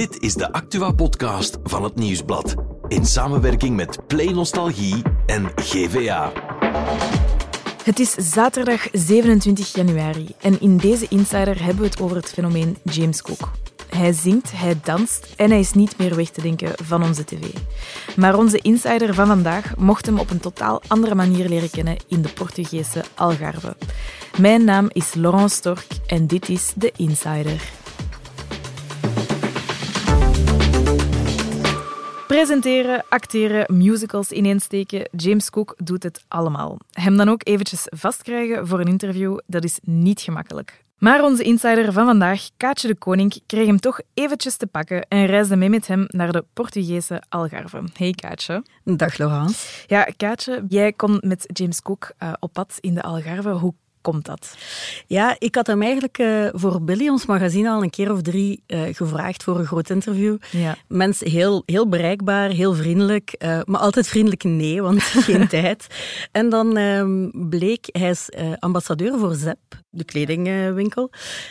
Dit is de Actua-podcast van het Nieuwsblad. In samenwerking met Play Nostalgie en GVA. Het is zaterdag 27 januari en in deze Insider hebben we het over het fenomeen James Cook. Hij zingt, hij danst en hij is niet meer weg te denken van onze tv. Maar onze insider van vandaag mocht hem op een totaal andere manier leren kennen in de Portugese Algarve. Mijn naam is Laurence Stork en dit is de Insider. Presenteren, acteren, musicals ineensteken. James Cook doet het allemaal. Hem dan ook eventjes vastkrijgen voor een interview, dat is niet gemakkelijk. Maar onze insider van vandaag, Kaatje de Koning, kreeg hem toch eventjes te pakken en reisde mee met hem naar de Portugese Algarve. Hey Kaatje. Dag Laurence. Ja, Kaatje, jij kon met James Cook uh, op pad in de Algarve. Hoe komt dat? Ja, ik had hem eigenlijk uh, voor Billy, ons magazine, al een keer of drie uh, gevraagd voor een groot interview. Ja. Mensen heel, heel bereikbaar, heel vriendelijk, uh, maar altijd vriendelijk nee, want geen tijd. En dan ehm, bleek, hij is ambassadeur voor ZEP, de kledingwinkel.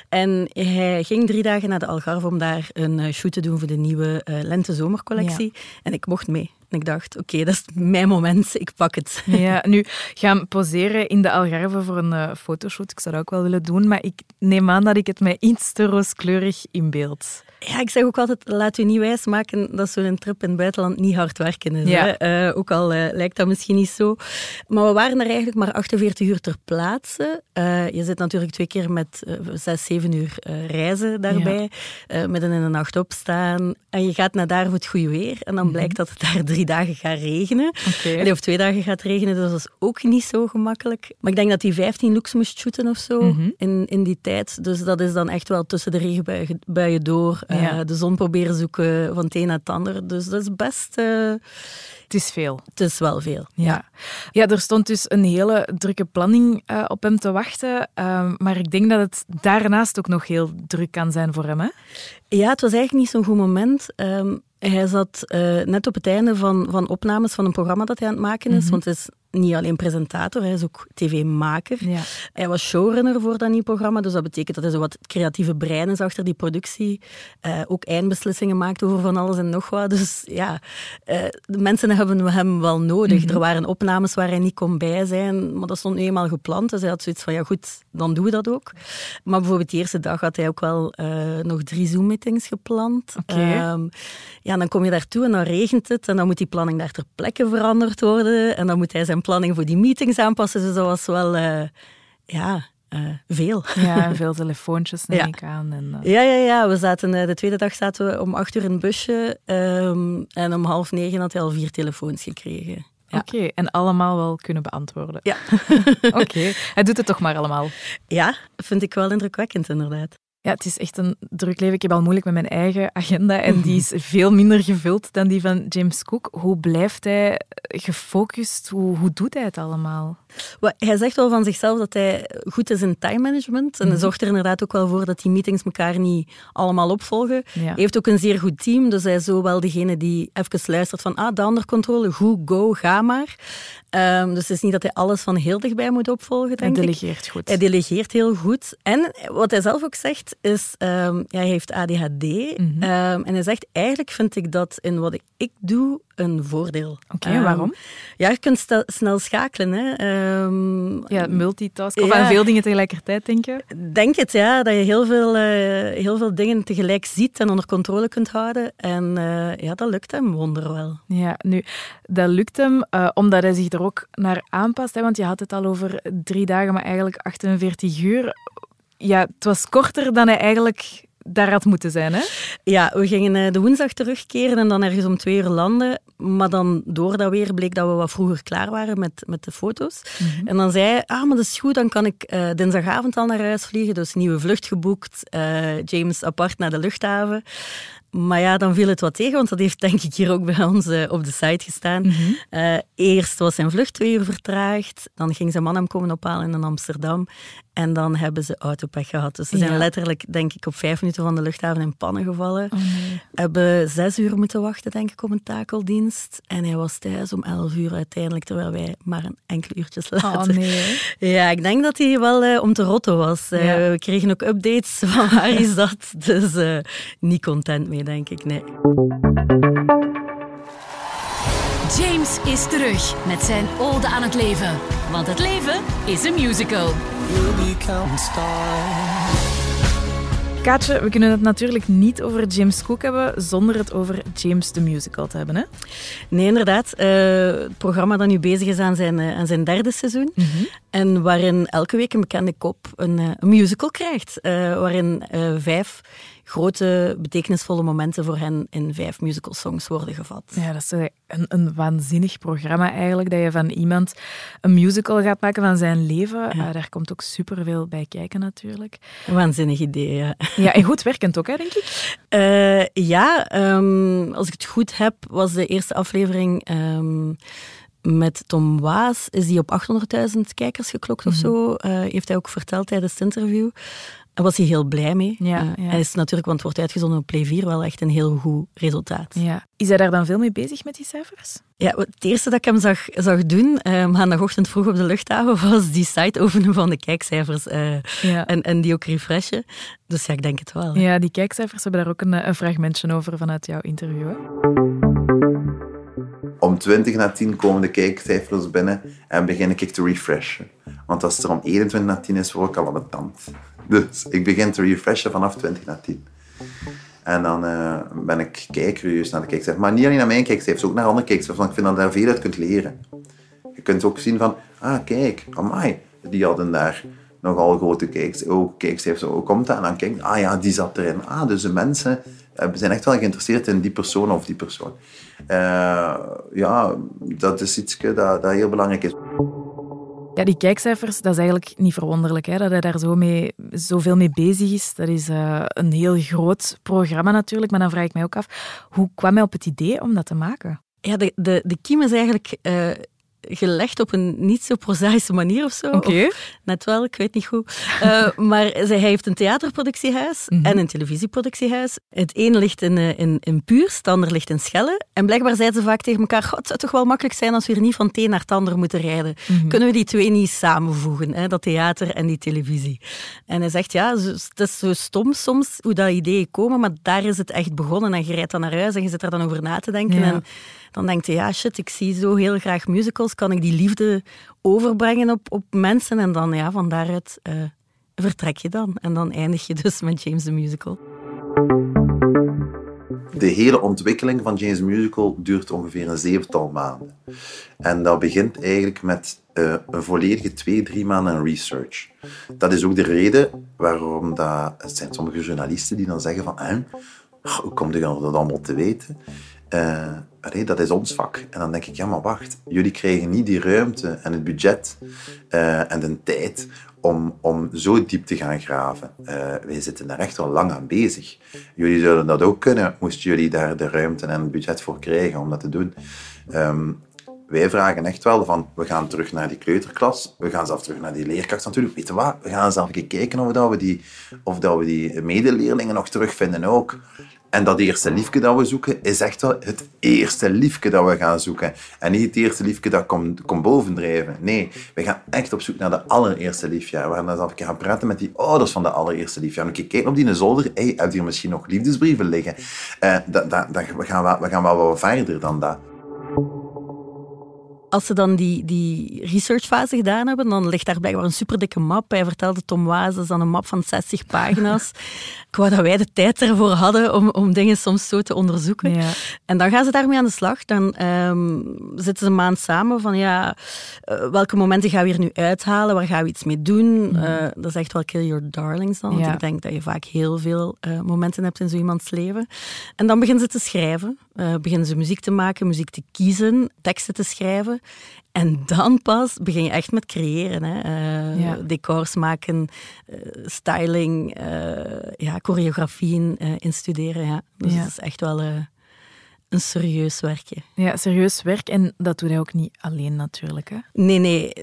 En hij ging drie dagen naar de Algarve om daar een shoot te doen voor de nieuwe lente-zomercollectie. Ja. En ik mocht mee. En ik dacht, oké, okay, dat is mijn moment, ik pak het. Ja, nu gaan poseren in de Algarve voor een uh, fotoshoot. Ik zou dat ook wel willen doen, maar ik neem aan dat ik het mij iets te rooskleurig inbeeld. Ja, ik zeg ook altijd, laat u niet wijsmaken dat zo'n trip in het buitenland niet hard werken is. Ja. Hè? Uh, ook al uh, lijkt dat misschien niet zo. Maar we waren er eigenlijk maar 48 uur ter plaatse. Uh, je zit natuurlijk twee keer met zes, zeven uur reizen daarbij. Ja. midden in de nacht opstaan. En je gaat naar daar voor het goede weer. En dan mm -hmm. blijkt dat het daar drie dagen gaat regenen. Okay. Of twee dagen gaat regenen, dus dat is ook niet zo gemakkelijk. Maar ik denk dat hij 15 looks moest shooten of zo mm -hmm. in, in die tijd. Dus dat is dan echt wel tussen de regenbuien door ja. de zon proberen zoeken van het een naar het ander. Dus dat is best... Uh, het is veel. Het is wel veel. Ja, ja er stond dus een hele drukke planning uh, op hem te wachten. Uh, maar ik denk dat het daarnaast ook nog heel druk kan zijn voor hem. Hè? Ja, het was eigenlijk niet zo'n goed moment. Um, hij zat uh, net op het einde van, van opnames van een programma dat hij aan het maken is. Mm -hmm. Want het is niet alleen presentator, hij is ook tv-maker. Ja. Hij was showrunner voor dat nieuwe programma, dus dat betekent dat hij zo wat creatieve brein is achter die productie. Uh, ook eindbeslissingen maakt over van alles en nog wat. Dus ja, uh, de mensen hebben hem wel nodig. Mm -hmm. Er waren opnames waar hij niet kon bij zijn, maar dat stond nu eenmaal gepland. Dus hij had zoiets van, ja goed, dan doen we dat ook. Maar bijvoorbeeld de eerste dag had hij ook wel uh, nog drie Zoom-meetings gepland. Okay. Um, ja, dan kom je daartoe en dan regent het en dan moet die planning daar ter plekke veranderd worden en dan moet hij zijn planning voor die meetings aanpassen. Dus dat was wel, uh, ja, uh, veel. Ja, veel telefoontjes neem ja. ik aan. En, uh... ja, ja, ja. We zaten, de tweede dag zaten we om acht uur in het busje um, en om half negen had hij al vier telefoons gekregen. Ja. Oké, okay, en allemaal wel kunnen beantwoorden. Ja. Oké, okay. hij doet het toch maar allemaal. Ja, vind ik wel indrukwekkend inderdaad. Ja, het is echt een druk leven. Ik heb al moeilijk met mijn eigen agenda en die is veel minder gevuld dan die van James Cook. Hoe blijft hij gefocust? Hoe, hoe doet hij het allemaal? Hij zegt wel van zichzelf dat hij goed is in time management. En hij zorgt er inderdaad ook wel voor dat die meetings elkaar niet allemaal opvolgen. Ja. Hij heeft ook een zeer goed team, dus hij is zo wel degene die even luistert van ah, de andere controle, goed, go, ga maar. Um, dus het is niet dat hij alles van heel dichtbij moet opvolgen, denk hij delegeert ik. goed. Hij delegeert heel goed. En wat hij zelf ook zegt, is... Um, ja, hij heeft ADHD. Mm -hmm. um, en hij zegt, eigenlijk vind ik dat in wat ik, ik doe een voordeel. Oké, okay, waarom? Ja, je kunt snel schakelen. Hè. ja, multitasken. Of ja, aan veel dingen tegelijkertijd denken. Denk het, ja. Dat je heel veel, uh, heel veel dingen tegelijk ziet en onder controle kunt houden. En uh, ja, dat lukt hem wonderwel. Ja, nu, dat lukt hem uh, omdat hij zich er ook naar aanpast. Hè, want je had het al over drie dagen, maar eigenlijk 48 uur. Ja, het was korter dan hij eigenlijk daar had moeten zijn, hè? Ja, we gingen de woensdag terugkeren en dan ergens om twee uur landen. Maar dan door dat weer bleek dat we wat vroeger klaar waren met, met de foto's. Mm -hmm. En dan zei hij, ah, maar dat is goed, dan kan ik uh, dinsdagavond al naar huis vliegen. Dus nieuwe vlucht geboekt, uh, James apart naar de luchthaven. Maar ja, dan viel het wat tegen, want dat heeft denk ik hier ook bij ons uh, op de site gestaan. Mm -hmm. uh, eerst was zijn vlucht twee uur vertraagd, dan ging zijn man hem komen ophalen in Amsterdam en dan hebben ze autopech gehad. Dus ze zijn letterlijk, denk ik, op vijf minuten van de luchthaven in pannen gevallen. Oh nee. Hebben zes uur moeten wachten, denk ik, op een takeldienst. En hij was thuis om elf uur uiteindelijk, terwijl wij maar een enkele uurtjes later... Oh nee. Ja, ik denk dat hij wel uh, om te rotten was. Ja. we kregen ook updates van waar hij zat, dus niet content mee. Mee, denk ik. Nee. James is terug met zijn ode aan het leven. Want het leven is een musical. Kaatje, we kunnen het natuurlijk niet over James Cook hebben zonder het over James the Musical te hebben. Hè? Nee, inderdaad. Uh, het programma dat nu bezig is aan zijn, uh, aan zijn derde seizoen. Mm -hmm. En waarin elke week een bekende kop een, uh, een musical krijgt. waarin vijf grote, betekenisvolle momenten voor hen in vijf musical songs worden gevat. Ja, dat is een, een waanzinnig programma eigenlijk, dat je van iemand een musical gaat maken van zijn leven. Ja. Uh, daar komt ook superveel bij kijken natuurlijk. Een waanzinnig idee, ja. Ja, en goed werkend ook, hè, denk ik? Uh, ja, um, als ik het goed heb, was de eerste aflevering... Um, met Tom Waas is die op 800.000 kijkers geklokt of zo. Uh, heeft hij ook verteld tijdens het interview. Daar was hij heel blij mee. Ja, uh, ja. Hij is natuurlijk, want het wordt uitgezonden op Play 4, wel echt een heel goed resultaat. Ja. Is hij daar dan veel mee bezig met die cijfers? Ja, het eerste dat ik hem zag, zag doen, uh, maandagochtend vroeg op de luchthaven, was die site openen van de kijkcijfers uh, ja. en, en die ook refreshen. Dus ja, ik denk het wel. Ja, die kijkcijfers hebben daar ook een, een fragmentje over vanuit jouw interview. Hè? Om 20 na 10 komen de kijkcijfers binnen en begin ik te refreshen. Want als het er om 21 na 10 is, word ik al aan de tand. Dus ik begin te refreshen vanaf 20 na 10. En dan uh, ben ik kijkcurieus naar de kijkcijfers. Maar niet alleen naar mijn kijkcijfers, ook naar andere kijkcijfers. Want ik vind dat je daar veel uit kunt leren. Je kunt ook zien van, ah kijk, amai, die hadden daar nogal grote kijkcijfers. Oh, kijkcijfers, hoe komt dat? En dan kijk ah ja, die zat erin. Ah, dus de mensen uh, zijn echt wel geïnteresseerd in die persoon of die persoon. Uh, ja, dat is iets dat, dat heel belangrijk is. Ja, die kijkcijfers, dat is eigenlijk niet verwonderlijk hè, dat hij daar zo mee, zoveel mee bezig is. Dat is uh, een heel groot programma natuurlijk, maar dan vraag ik mij ook af, hoe kwam hij op het idee om dat te maken? Ja, de, de, de kiem is eigenlijk uh, gelegd op een niet zo prozaïsche manier of zo. Okay. net wel, ik weet niet goed. Uh, maar hij heeft een theaterproductiehuis mm -hmm. en een televisieproductiehuis. Het ene ligt in, in, in Puurs, het andere ligt in Schelle. En blijkbaar zeiden ze vaak tegen elkaar, het zou toch wel makkelijk zijn als we hier niet van het een naar het ander moeten rijden. Mm -hmm. Kunnen we die twee niet samenvoegen, hè? dat theater en die televisie? En hij zegt, ja, het is zo stom soms hoe dat ideeën komen, maar daar is het echt begonnen. En je rijdt dan naar huis en je zit er dan over na te denken. Ja. En dan denkt je, ja shit, ik zie zo heel graag musicals, kan ik die liefde overbrengen op, op mensen? En dan, ja, van daaruit uh, vertrek je dan. En dan eindig je dus met James the Musical. De hele ontwikkeling van James the Musical duurt ongeveer een zevental maanden. En dat begint eigenlijk met uh, een volledige twee, drie maanden research. Dat is ook de reden waarom dat, zijn sommige journalisten die dan zeggen van hoe kom je dat allemaal te weten? Allee, dat is ons vak. En dan denk ik, ja, maar wacht. Jullie krijgen niet die ruimte en het budget uh, en de tijd om, om zo diep te gaan graven. Uh, wij zitten daar echt al lang aan bezig. Jullie zouden dat ook kunnen, moesten jullie daar de ruimte en het budget voor krijgen om dat te doen. Um, wij vragen echt wel van, we gaan terug naar die kleuterklas, we gaan zelf terug naar die leerkracht natuurlijk. Weet je wat, we gaan zelf even kijken of, dat we, die, of dat we die medeleerlingen nog terugvinden ook. En dat eerste liefje dat we zoeken, is echt wel het eerste liefje dat we gaan zoeken. En niet het eerste liefje dat komt kom bovendrijven. Nee, we gaan echt op zoek naar de allereerste liefje. We gaan dan gaan praten met die ouders van de allereerste liefje. En kijken op die zolder, hey, heb je hier misschien nog liefdesbrieven liggen? Uh, dat, dat, dat, we, gaan wel, we gaan wel wat verder dan dat als ze dan die, die researchfase gedaan hebben, dan ligt daar blijkbaar een superdikke map. Hij vertelde Tom Waas, dat is dan een map van 60 pagina's. Ik wou dat wij de tijd ervoor hadden om, om dingen soms zo te onderzoeken. Ja. En dan gaan ze daarmee aan de slag. Dan um, zitten ze een maand samen van, ja, uh, welke momenten gaan we hier nu uithalen? Waar gaan we iets mee doen? Mm. Uh, dat is echt wel kill your darlings dan. Ja. Want ik denk dat je vaak heel veel uh, momenten hebt in zo iemands leven. En dan beginnen ze te schrijven. Beginnen ze muziek te maken, muziek te kiezen, teksten te schrijven. En dan pas begin je echt met creëren. Hè. Uh, ja. Decors maken, uh, styling, ja, choreografieën instuderen. Ja. Dus ja. dat is echt wel een serieus werkje. Ja, serieus werk. En dat doet hij ook niet alleen natuurlijk. Hè? Nee, nee.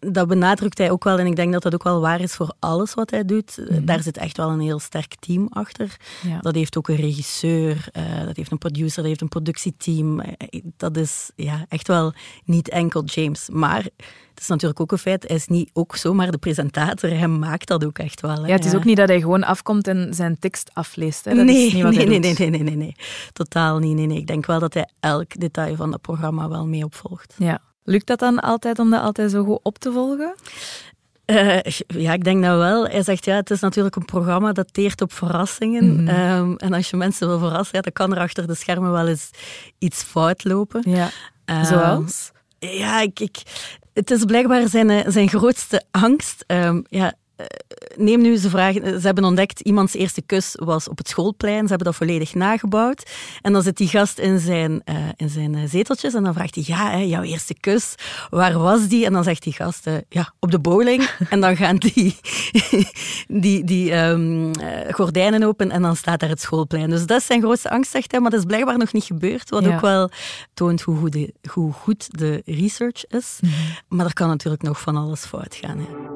Dat benadrukt hij ook wel. En ik denk dat dat ook wel waar is voor alles wat hij doet. Mhm. Daar zit echt wel een heel sterk team achter. Ja. Dat heeft ook een regisseur, uh, dat heeft een producer, dat heeft een productieteam. Eh, dat is ja, echt wel niet enkel James. Maar het is natuurlijk ook een feit, hij is niet ook zomaar de presentator. Hij maakt dat ook echt wel. Hè. Ja, het is ook niet dat hij gewoon afkomt en zijn tekst afleest. Hè. Dat nee, is niet wat nee, hij nee, nee, nee, nee, nee, totaal niet. Nee, nee. Ik denk wel dat hij elk detail van het programma wel mee opvolgt. Ja. Lukt dat dan altijd om dat altijd zo goed op te volgen? Uh, ja, ik denk dat wel. Hij zegt ja, het is natuurlijk een programma dat teert op verrassingen. Mm -hmm. um, en als je mensen wil verrassen, ja, dan kan er achter de schermen wel eens iets fout lopen. Ja. Um, Zoals? Ja, ik, ik, het is blijkbaar zijn, zijn grootste angst. Um, ja, neem nu ze vragen. Ze hebben ontdekt, iemands eerste kus was op het schoolplein. Ze hebben dat volledig nagebouwd. En dan zit die gast in zijn, uh, in zijn zeteltjes en dan vraagt hij, ja, hè, jouw eerste kus, waar was die? En dan zegt die gast, uh, ja, op de bowling. en dan gaan die, die, die um, uh, gordijnen open en dan staat daar het schoolplein. Dus dat is zijn grootste angst, zegt hij. Maar dat is blijkbaar nog niet gebeurd. Wat ja. ook wel toont hoe goed de, hoe goed de research is. Mm -hmm. Maar er kan natuurlijk nog van alles fout gaan. Hè.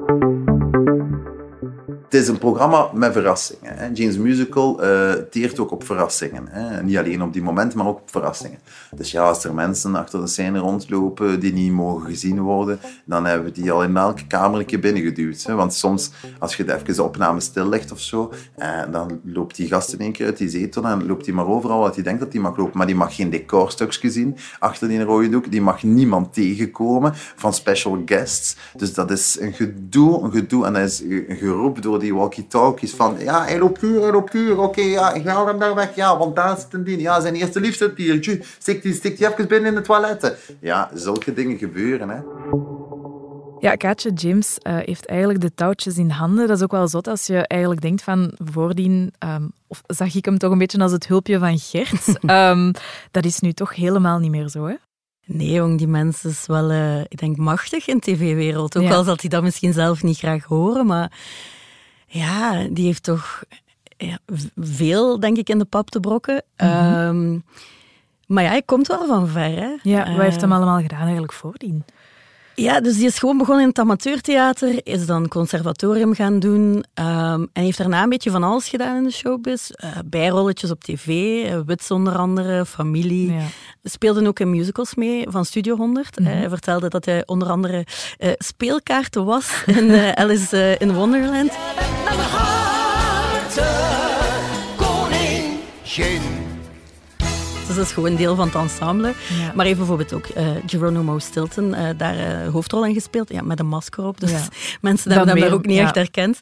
Het is een programma met verrassingen. Hè. James Musical uh, teert ook op verrassingen. Hè. Niet alleen op die momenten, maar ook op verrassingen. Dus ja, als er mensen achter de scène rondlopen die niet mogen gezien worden, dan hebben we die al in elke kamer een binnengeduwd. Hè. Want soms, als je even de opname stillegt of zo, eh, dan loopt die gast in één keer uit die zetel en loopt hij maar overal wat hij denkt dat hij mag lopen. Maar die mag geen decorstukjes zien achter die rode doek. Die mag niemand tegenkomen van special guests. Dus dat is een gedoe, een gedoe. En dat is geroep door die walkie-talkies van ja, hij loopt hier, hij loopt oké, okay, ja, ik haal hem daar weg, ja, want daar zit een dien. Ja, zijn eerste hier, Tju, stik die, stik die even binnen in de toiletten. Ja, zulke dingen gebeuren, hè. Ja, Kaatje James uh, heeft eigenlijk de touwtjes in handen. Dat is ook wel zot als je eigenlijk denkt van voordien, um, of zag ik hem toch een beetje als het hulpje van Gert. um, dat is nu toch helemaal niet meer zo, hè? Nee, jong, die mens is wel, uh, ik denk, machtig in de tv-wereld. Ook ja. al zal hij dat misschien zelf niet graag horen, maar ja, die heeft toch ja, veel, denk ik, in de pap te brokken. Mm -hmm. um, maar ja, hij komt wel van ver. Hè? Ja, wat heeft hem allemaal gedaan eigenlijk voordien? Ja, dus die is gewoon begonnen in het amateurtheater, is dan conservatorium gaan doen um, en heeft daarna een beetje van alles gedaan in de showbiz. Uh, bijrolletjes op tv, uh, Wits onder andere, Familie. Ja. Speelde ook in musicals mee van Studio 100. Mm -hmm. uh, hij vertelde dat hij onder andere speelkaarten was in Alice in Wonderland. Dus dat is gewoon deel van het ensemble. Ja. Maar heeft bijvoorbeeld ook uh, Geronimo Stilton uh, daar uh, hoofdrol in gespeeld. Ja, met een masker op. Dus ja. mensen hebben hem daar ook niet echt herkend.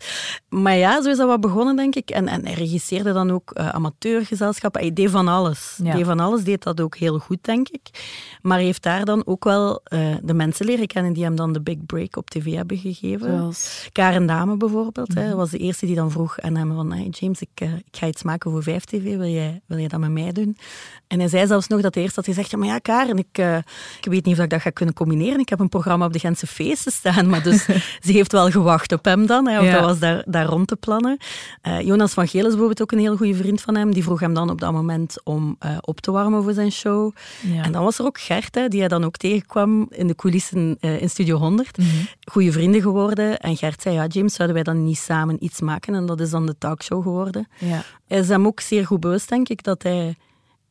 Maar ja, zo is dat wat begonnen, denk ik. En, en hij regisseerde dan ook amateurgezelschappen. Hij deed van alles. Deed van alles, deed dat ook heel goed, denk ik. Maar heeft daar dan ook wel de mensen leren kennen die hem dan de big break op tv hebben gegeven. Zoals... Karen Dame bijvoorbeeld. Mm -hmm. hè, was de eerste die dan vroeg aan hem van... Hey James, ik, ik ga iets maken voor 5TV. Wil jij, wil jij dat met mij doen? En hij zei zelfs nog dat eerst had gezegd, ja, maar ja, Karen, ik, uh, ik weet niet of ik dat ga kunnen combineren. Ik heb een programma op de Gentse feesten staan. Maar dus ze heeft wel gewacht op hem dan, hè, of ja. dat was daar, daar rond te plannen. Uh, Jonas van Geel is bijvoorbeeld ook een heel goede vriend van hem. Die vroeg hem dan op dat moment om uh, op te warmen voor zijn show. Ja. En dan was er ook Gert, hè, die hij dan ook tegenkwam in de coulissen in Studio 100. Mm -hmm. Goede vrienden geworden. En Gert zei, ja, James, zouden wij dan niet samen iets maken? En dat is dan de talkshow geworden. Ja. Hij is hem ook zeer goed bewust, denk ik, dat hij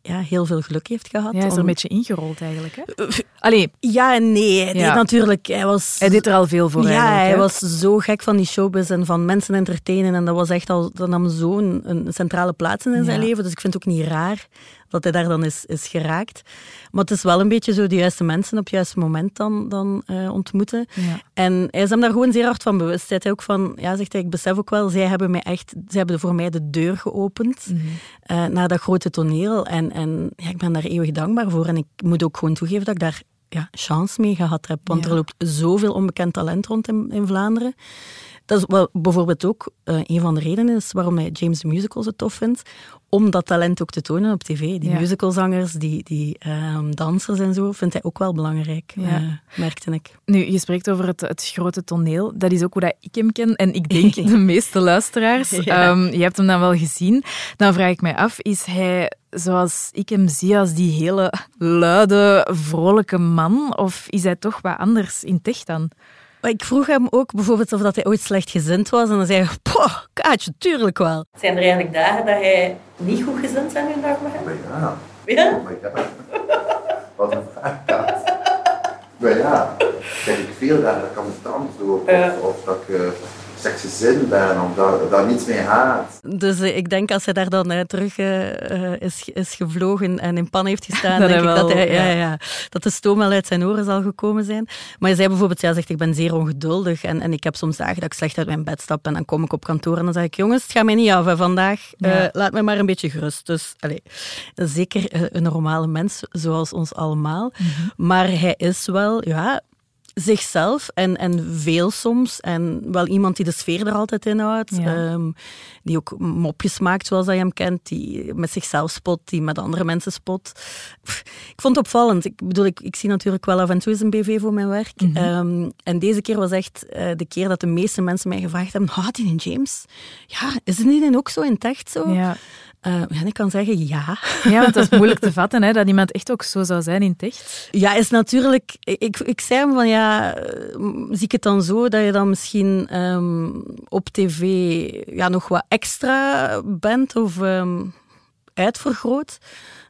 ja, heel veel geluk heeft gehad. Ja, hij is er om... een beetje ingerold eigenlijk. Hè? Allee. Ja en nee. Hij, ja. natuurlijk, hij, was, hij deed er al veel voor Ja, hij hè? was zo gek van die showbiz en van mensen entertainen. En dat was echt al, dat nam zo'n een centrale plaats in zijn ja. leven. Dus ik vind het ook niet raar dat hij daar dan is, is geraakt. Maar het is wel een beetje zo de juiste mensen op het juiste moment dan, dan uh, ontmoeten. Ja. En hij is hem daar gewoon zeer hard van bewust. Hij ook van, ja, zegt hij, ik besef ook wel, zij hebben mij echt, zij hebben voor mij de deur geopend mm -hmm. uh, naar dat grote toneel. En, en ja, ik ben daar eeuwig dankbaar voor. En ik moet ook gewoon toegeven dat ik daar ja, chance mee gehad heb. Want Ja. er loopt zoveel onbekend talent rond in, in Vlaanderen. Dat is wel bijvoorbeeld ook uh, een van de redenen is waarom hij James Musical zo tof vindt. Om dat talent ook te tonen op tv. Die musicalzangers, die, die ehm, dansers en zo, vindt hij ook wel belangrijk, ja. uh, merkte ik. Nu, je spreekt over het, het grote toneel. Dat is ook hoe dat ik hem ken. En ik denk de meeste luisteraars. Ehm, je hebt hem dan wel gezien. Dan vraag ik mij af, is hij zoals ik hem zie als die hele luide, vrolijke man? Of is hij toch wat anders in tech dan? Ik vroeg hem ook bijvoorbeeld of dat hij ooit slecht gezind was. En dan zei hij, poh, Kaatje, tuurlijk wel. Zijn er eigenlijk dagen dat hij niet goed gezind bent in dag met hem? Ja. Ja? Oh Wat een vraag, Maar ja, ik veel dagen dat ik aan de tand doe. Of, of dat ik... Uh, zin ben of dat, dat niets mee haat. Dus uh, ik denk als hij daar dan uh, terug uh, is, is gevlogen en in pan heeft gestaan, dat denk ik dat, hij, ja. Ja, ja, dat de stoom wel uit zijn oren zal gekomen zijn. Maar hij zei bijvoorbeeld, ja, zegt, ik ben zeer ongeduldig en, en ik heb soms dagen dat ik slecht uit mijn bed stap en dan kom ik op kantoor en dan zeg ik, jongens, het gaat mij niet af vandaag, laat me maar een beetje gerust. Dus allez, zeker een normale mens, zoals ons allemaal. Mhm. Maar hij is wel, ja, zichzelf en, en veel soms. En wel iemand die de sfeer er altijd in houdt. Ehm, die ook mopjes maakt zoals hij hem kent. Die met zichzelf spot, die met andere mensen spot. Ik vond het opvallend. Ik bedoel, ik, ik zie natuurlijk wel af en toe eens een BV voor mijn werk. Mhm. Ehm, en deze keer was echt uh, de keer dat de meeste mensen mij gevraagd hebben: Had hij een James? Ja, is het niet ook zo in het echt zo? Ja. Uh, ik kan zeggen ja. Ja, want dat is moeilijk te vatten, hè, dat iemand echt ook zo zou zijn in het echt. Ja, is natuurlijk... Ik, ik zei hem van, ja, zie ik het dan zo dat je dan misschien um, op tv ja, nog wat extra bent of um, uitvergroot?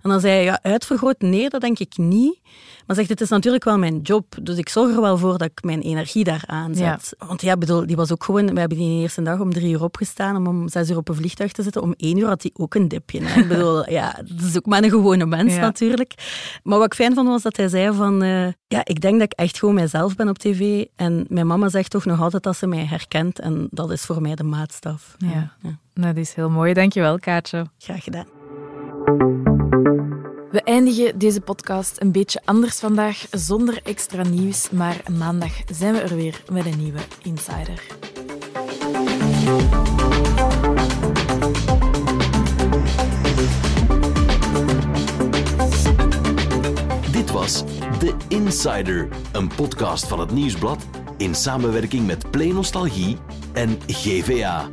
En dan zei hij, ja, uitvergroot, nee, dat denk ik niet. Maar zegt, het is natuurlijk wel mijn job, dus ik zorg er wel voor dat ik mijn energie daar aanzet. Want ja, bedoel, die was ook gewoon, we hebben die de eerste dag om drie uur opgestaan om om zes uur op een vliegtuig te zitten. Om één uur had hij ook een dipje. Hè. Ik bedoel, ja, dat is ook maar een gewone mens natuurlijk. Maar wat ik fijn vond was dat hij zei van, uh, ja, ik denk dat ik echt gewoon mijzelf ben op tv. En mijn mama zegt toch nog altijd dat ze mij herkent en dat is voor mij de maatstaf. Ja, ja. dat is heel mooi. Dankjewel, Kaatje. Graag gedaan. We eindigen deze podcast een beetje anders vandaag, zonder extra nieuws, maar maandag zijn we er weer met een nieuwe Insider. Dit was The Insider, een podcast van het Nieuwsblad in samenwerking met Play Nostalgie en GVA.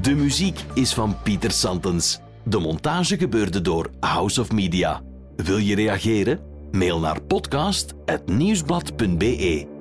De muziek is van Pieter Santens. De montage gebeurde door House of Media. Wil je reageren? Mail naar podcast.nieuwsblad.be